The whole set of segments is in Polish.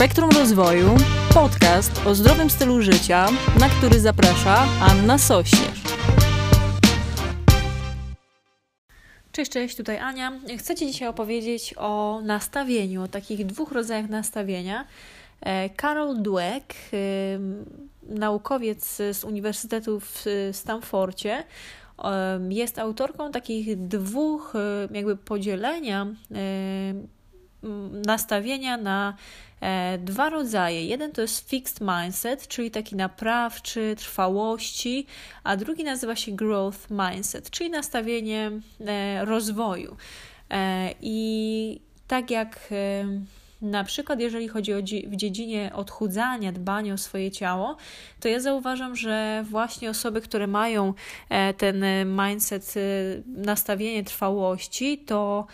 Spektrum Rozwoju, podcast o zdrowym stylu życia, na który zaprasza Anna Sośnierz. Cześć, cześć, tutaj Ania. Chcę Ci dzisiaj opowiedzieć o nastawieniu, o takich dwóch rodzajach nastawienia. E, Carol Dweck, naukowiec z Uniwersytetu w Stanfordzie, jest autorką takich dwóch jakby podzielenia nastawienia na dwa rodzaje. Jeden to jest fixed mindset, czyli taki naprawczy, trwałości, a drugi nazywa się growth mindset, czyli nastawienie e, rozwoju. E, I tak jak na przykład, jeżeli chodzi o w dziedzinie odchudzania, dbania o swoje ciało, to ja zauważam, że właśnie osoby, które mają ten mindset, nastawienie trwałości, to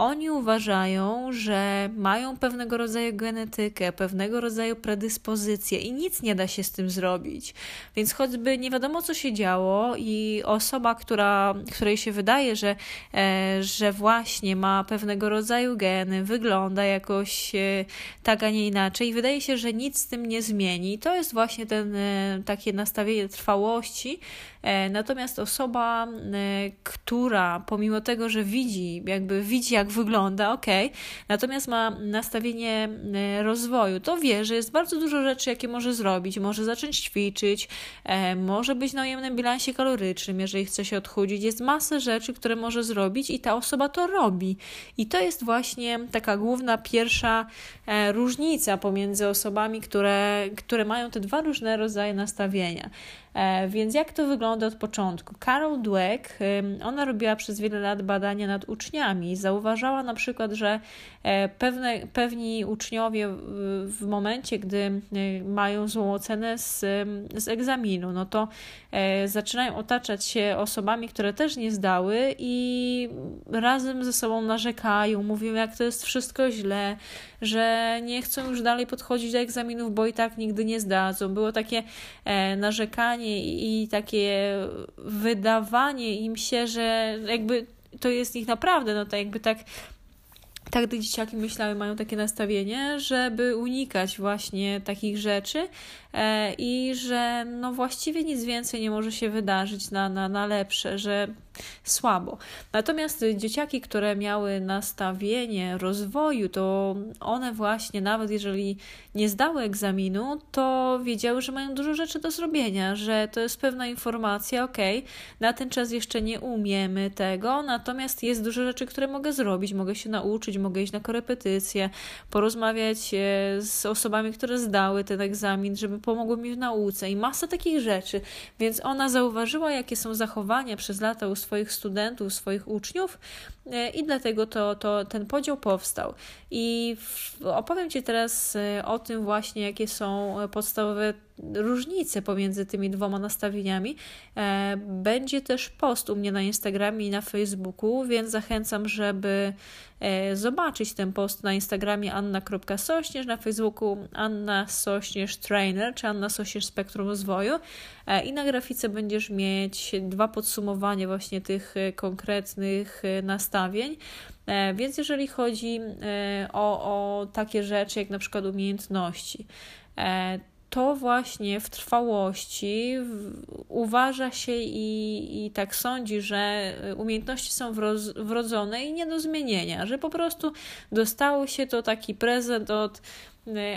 oni uważają, że mają pewnego rodzaju genetykę, pewnego rodzaju predyspozycje i nic nie da się z tym zrobić. Więc choćby nie wiadomo, co się działo, i osoba, która, której się wydaje, że, e, że właśnie ma pewnego rodzaju geny, wygląda jakoś e, tak, a nie inaczej, i wydaje się, że nic z tym nie zmieni, to jest właśnie ten e, takie nastawienie trwałości. Natomiast osoba, która pomimo tego, że widzi, jakby widzi, jak wygląda, ok, natomiast ma nastawienie e, rozwoju, to wie, że jest bardzo dużo rzeczy, jakie może zrobić. Może zacząć ćwiczyć, e, może być na ujemnym bilansie kalorycznym, jeżeli chce się odchudzić. Jest masę rzeczy, które może zrobić i ta osoba to robi. I to jest właśnie taka główna, pierwsza e, różnica pomiędzy osobami, które, które mają te dwa różne rodzaje nastawienia. E, więc jak to wygląda od początku? Carol Dweck, ona robiła przez wiele lat badania nad uczniami zauważała na przykład, że e, pewne, pewni uczniowie w momencie, gdy mają złą ocenę z, z egzaminu, no to e, zaczynają otaczać się osobami, które też nie zdały i razem ze sobą narzekają, mówią, jak to jest wszystko źle, że nie chcą już dalej podchodzić do egzaminów, bo i tak nigdy nie zdadzą. Było takie narzekanie, i takie wydawanie im się, że jakby to jest ich naprawdę, no to jakby tak tak te dzieciaki myślały, mają takie nastawienie, żeby unikać właśnie takich rzeczy e, i że no właściwie nic więcej nie może się wydarzyć na, na, na lepsze, że słabo. Natomiast dzieciaki, które miały nastawienie rozwoju, to one właśnie, nawet jeżeli nie zdały egzaminu, to wiedziały, że mają dużo rzeczy do zrobienia, że to jest pewna informacja, ok, na ten czas jeszcze nie umiemy tego, natomiast jest dużo rzeczy, które mogę zrobić, mogę się nauczyć, mogę iść na korepetycje, porozmawiać e, z osobami, które zdały ten egzamin, żeby pomogły mi w nauce i masa takich rzeczy. Więc ona zauważyła, jakie są zachowania przez lata u swoich studentów, swoich uczniów e, i dlatego to, to ten podział powstał. I opowiem Ci teraz e, o tym właśnie, jakie są podstawowe różnice pomiędzy tymi dwoma nastawieniami. E, będzie też post u mnie na Instagramie i na Facebooku, więc zachęcam, żeby e, zobaczyć ten post na Instagramie anna.sośnierz, na Facebooku Anna Sośnierz Trainer, czy Anna Sośnierz Spektrum Rozwoju e, i na grafice będziesz mieć dwa podsumowania właśnie tych konkretnych nastawień. Więc jeżeli chodzi o, o takie rzeczy jak na przykład umiejętności, to właśnie w trwałości uważa się i, i tak sądzi, że umiejętności są wrodzone i nie do zmienienia, że po prostu dostało się to taki prezent od,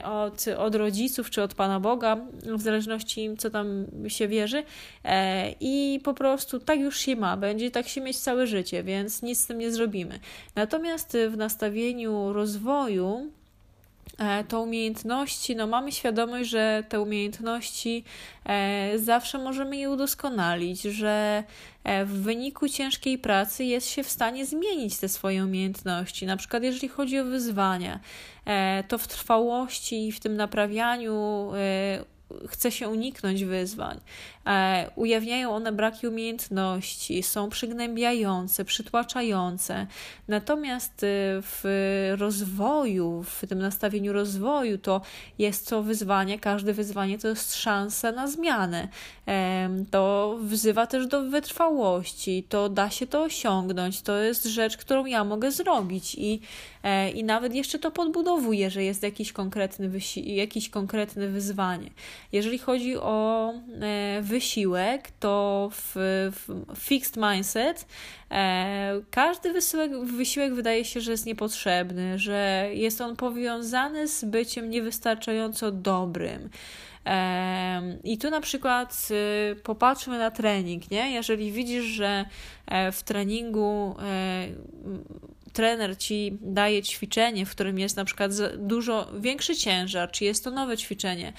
od, od rodziców czy od Pana Boga, w zależności co tam się wierzy, e, i po prostu tak już się ma, będzie tak się mieć całe życie, więc nic z tym nie zrobimy. Natomiast w nastawieniu rozwoju, E, to umiejętności, no mamy świadomość, że te umiejętności e, zawsze możemy je udoskonalić, że e, w wyniku ciężkiej pracy jest się w stanie zmienić te swoje umiejętności. Na przykład, jeżeli chodzi o wyzwania, to w trwałości i w tym naprawianiu chce się uniknąć wyzwań. E, ujawniają one braki umiejętności, są przygnębiające, przytłaczające. Natomiast y, w rozwoju, w tym nastawieniu rozwoju, to jest to wyzwanie, każde wyzwanie to jest szansa na zmianę. To wzywa też do wytrwałości, to da się to osiągnąć, to jest rzecz, którą ja mogę zrobić i, e, i nawet jeszcze to podbudowuje, że jest jakiś konkretny, jakiś konkretne wyzwanie. Jeżeli chodzi o e, wysiłek, to w, w fixed mindset e, każdy wysiłek, wysiłek wydaje się, że jest niepotrzebny, że jest on powiązany z byciem niewystarczająco dobrym. I tu na przykład y, popatrzmy na trening, nie? Jeżeli widzisz, że e, w treningu e, trener ci daje ćwiczenie, w którym jest na przykład dużo większy ciężar, czy jest to nowe ćwiczenie,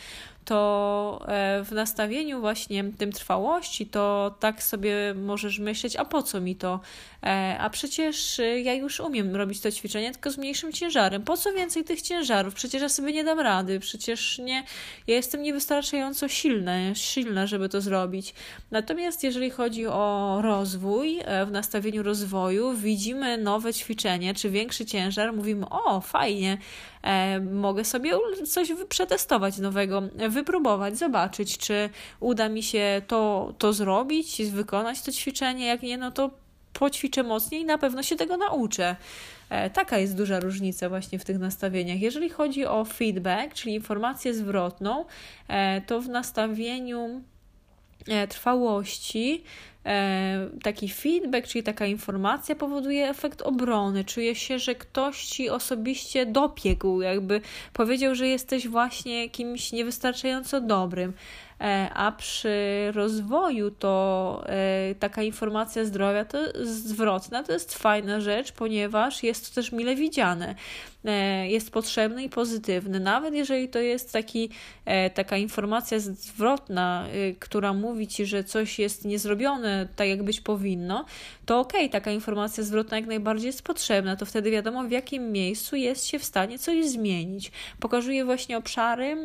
to e, w nastawieniu właśnie tym trwałości, to tak sobie możesz myśleć, a po co mi to? E, a przecież e, ja już umiem robić to ćwiczenie, tylko z mniejszym ciężarem. Po co więcej tych ciężarów? Przecież ja sobie nie dam rady, przecież nie, ja jestem niewystarczająco silna, silna, żeby to zrobić. Natomiast jeżeli chodzi o rozwój, w nastawieniu rozwoju widzimy nowe ćwiczenie, czy większy ciężar, mówimy, o, fajnie, mogę sobie coś przetestować nowego, wypróbować, zobaczyć, czy uda mi się to, to zrobić, wykonać to ćwiczenie. Jak nie, no to poćwiczę mocniej i na pewno się tego nauczę. E, taka jest duża różnica właśnie w tych nastawieniach. Jeżeli chodzi o feedback, czyli informację zwrotną, e, to w nastawieniu e, trwałości taki feedback, czyli taka informacja powoduje efekt obrony. Czuje się, że ktoś ci osobiście dopiegł, jakby powiedział, że jesteś właśnie kimś niewystarczająco dobrym. E, a przy rozwoju to e, taka informacja zdrowia to zwrotna to jest fajna rzecz, ponieważ jest to też mile widziane. E, jest potrzebny i pozytywny. Nawet jeżeli to jest taki, taka informacja zwrotna, która mówi ci, że coś jest niezrobione tak, jak być powinno, to okej, okay, taka informacja zwrotna jak najbardziej jest potrzebna. To wtedy wiadomo, w jakim miejscu jest się w stanie coś zmienić. Pokazuje właśnie obszary,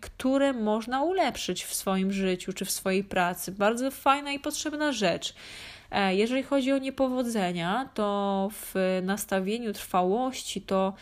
które można ulepszyć w swoim życiu czy w swojej pracy. Bardzo fajna i potrzebna rzecz. E, jeżeli chodzi o niepowodzenia, to w nastawieniu trwałości, to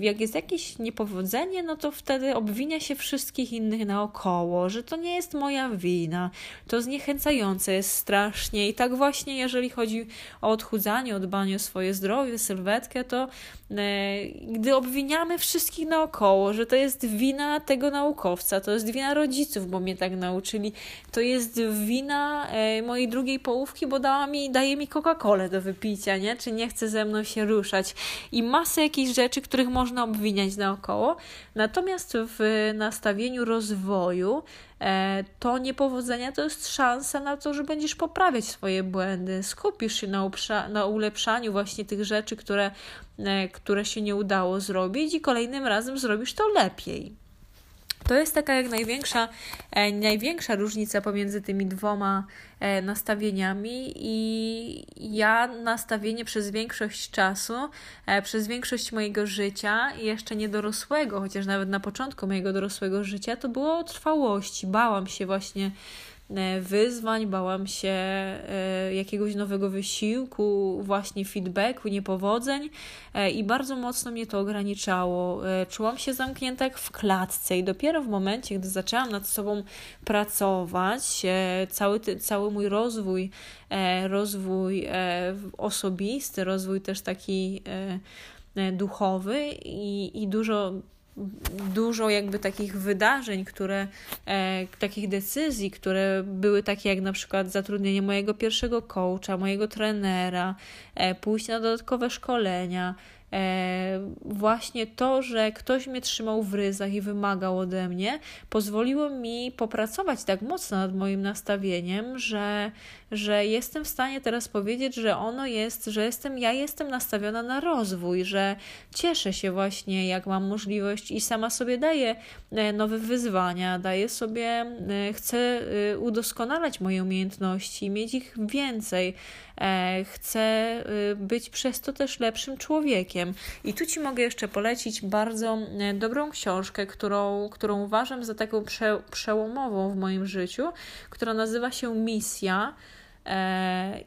jak jest jakieś niepowodzenie, no to wtedy obwinia się wszystkich innych naokoło, że to nie jest moja wina. To zniechęcające jest strasznie. I tak właśnie, jeżeli chodzi o odchudzanie, o dbanie o swoje zdrowie, sylwetkę, to e, gdy obwiniamy wszystkich naokoło, że to jest wina tego naukowca, to jest wina rodziców, bo mnie tak nauczyli, to jest wina mojej drugiej połówki, bo dała mi, daje mi Coca-Colę do wypicia, nie? Czy nie chce ze mną się ruszać. I masę jakichś rzeczy, których można obwiniać naokoło. Natomiast w nastawieniu rozwoju e, to niepowodzenia to jest szansa na to, że będziesz poprawiać swoje błędy, skupisz się na, na ulepszaniu właśnie tych rzeczy, które, e, które się nie udało zrobić i kolejnym razem zrobisz to lepiej. To jest taka jak największa, e, największa różnica pomiędzy tymi dwoma e, nastawieniami i ja nastawienie przez większość czasu, e, przez większość mojego życia, jeszcze nie dorosłego, chociaż nawet na początku mojego dorosłego życia, to było trwałości. Bałam się właśnie wyzwań, bałam się e, jakiegoś nowego wysiłku, właśnie feedbacku, niepowodzeń e, i bardzo mocno mnie to ograniczało. Czułam się zamknięta jak w klatce i dopiero w momencie, gdy zaczęłam nad sobą pracować, cały, cały mój rozwój, rozwój osobisty, rozwój też taki duchowy i, i dużo dużo jakby takich wydarzeń, które, e, takich decyzji, które były takie jak na przykład zatrudnienie mojego pierwszego coacha, mojego trenera, e, pójście na dodatkowe szkolenia, E, właśnie to, że ktoś mnie trzymał w ryzach i wymagał ode mnie, pozwoliło mi popracować tak mocno nad moim nastawieniem, że, że jestem w stanie teraz powiedzieć, że ono jest, że jestem, ja jestem nastawiona na rozwój, że cieszę się właśnie, jak mam możliwość i sama sobie daję e, nowe wyzwania, daję sobie, e, chcę e, udoskonalać moje umiejętności, mieć ich więcej, chcę być przez to też lepszym człowiekiem. I tu Ci mogę jeszcze polecić bardzo dobrą książkę, którą, którą uważam za taką prze, przełomową w moim życiu, która nazywa się Misja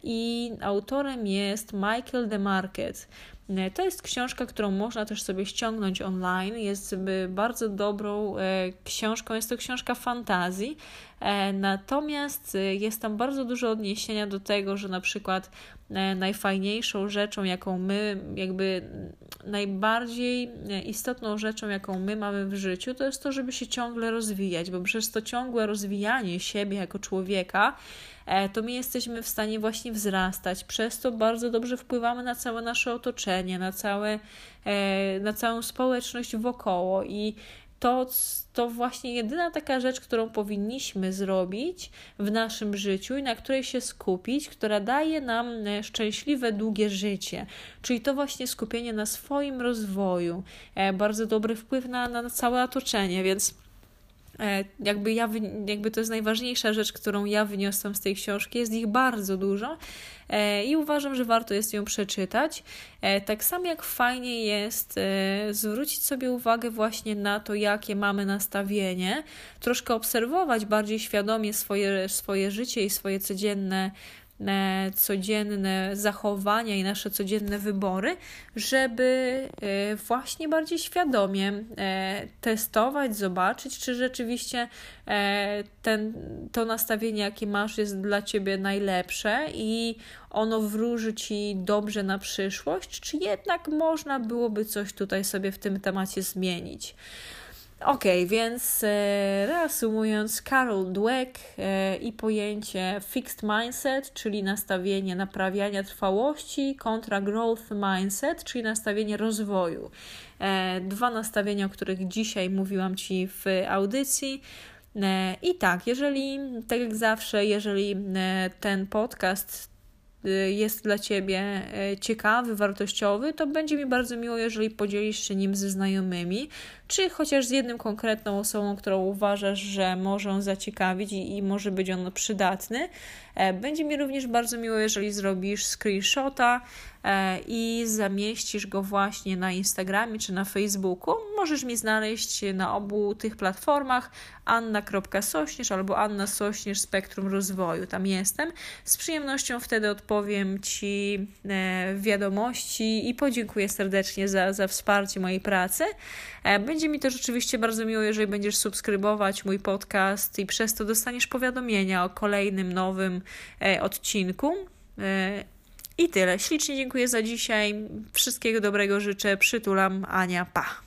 i autorem jest Michael DeMarket. E, to jest książka, którą można też sobie ściągnąć online. Jest bardzo dobrą e, książką. Jest to książka fantazji, e, natomiast jest tam bardzo dużo odniesienia do tego, że na przykład najfajniejszą rzeczą, jaką my, jakby najbardziej istotną rzeczą, jaką my mamy w życiu, to jest to, żeby się ciągle rozwijać, bo przez to ciągłe rozwijanie siebie jako człowieka, E, to my jesteśmy w stanie właśnie wzrastać. Przez to bardzo dobrze wpływamy na całe nasze otoczenie, na, całe, e, na całą społeczność wokoło i to, to właśnie jedyna taka rzecz, którą powinniśmy zrobić w naszym życiu i na której się skupić, która daje nam e, szczęśliwe, długie życie. Czyli to właśnie skupienie na swoim rozwoju, bardzo dobry wpływ na, na całe otoczenie, więc E, jakby, ja, jakby to jest najważniejsza rzecz, którą ja wyniosłam z tej książki. Jest ich bardzo dużo e, i uważam, że warto jest ją przeczytać. E, tak samo jak fajnie jest zwrócić sobie uwagę właśnie na to, jakie mamy nastawienie, troszkę obserwować bardziej świadomie swoje, swoje życie i swoje codzienne codzienne zachowania i nasze codzienne wybory, żeby e, właśnie bardziej świadomie e, testować, zobaczyć, czy rzeczywiście e, ten, to nastawienie, jakie masz, jest dla ciebie najlepsze i ono wróży ci dobrze na przyszłość, czy jednak można byłoby coś tutaj sobie w tym temacie zmienić. Ok, więc e, reasumując, Carol Dweck e, i pojęcie fixed mindset, czyli nastawienie naprawiania trwałości, kontra growth mindset, czyli nastawienie rozwoju. E, dwa nastawienia, o których dzisiaj mówiłam Ci w audycji. I tak, jeżeli, tak jak zawsze, jeżeli ten podcast jest dla Ciebie ciekawy, wartościowy, to będzie mi bardzo miło, jeżeli podzielisz się nim ze znajomymi, czy chociaż z jedną konkretną osobą, którą uważasz, że może on zaciekawić i, i może być on przydatny. E, będzie mi również bardzo miło, jeżeli zrobisz screenshota i zamieścisz go właśnie na Instagramie czy na Facebooku. Możesz mi znaleźć na obu tych platformach anna.sośnierz albo Anna Sośnierz Spektrum Rozwoju. Tam jestem. Z przyjemnością wtedy odpowiem Ci e, wiadomości i podziękuję serdecznie za, za wsparcie mojej pracy. Będzie mi też oczywiście bardzo miło, jeżeli będziesz subskrybować mój podcast i przez to dostaniesz powiadomienia o kolejnym nowym e, odcinku. I tyle. Ślicznie dziękuję za dzisiaj. Wszystkiego dobrego życzę. Przytulam. Ania. Pa.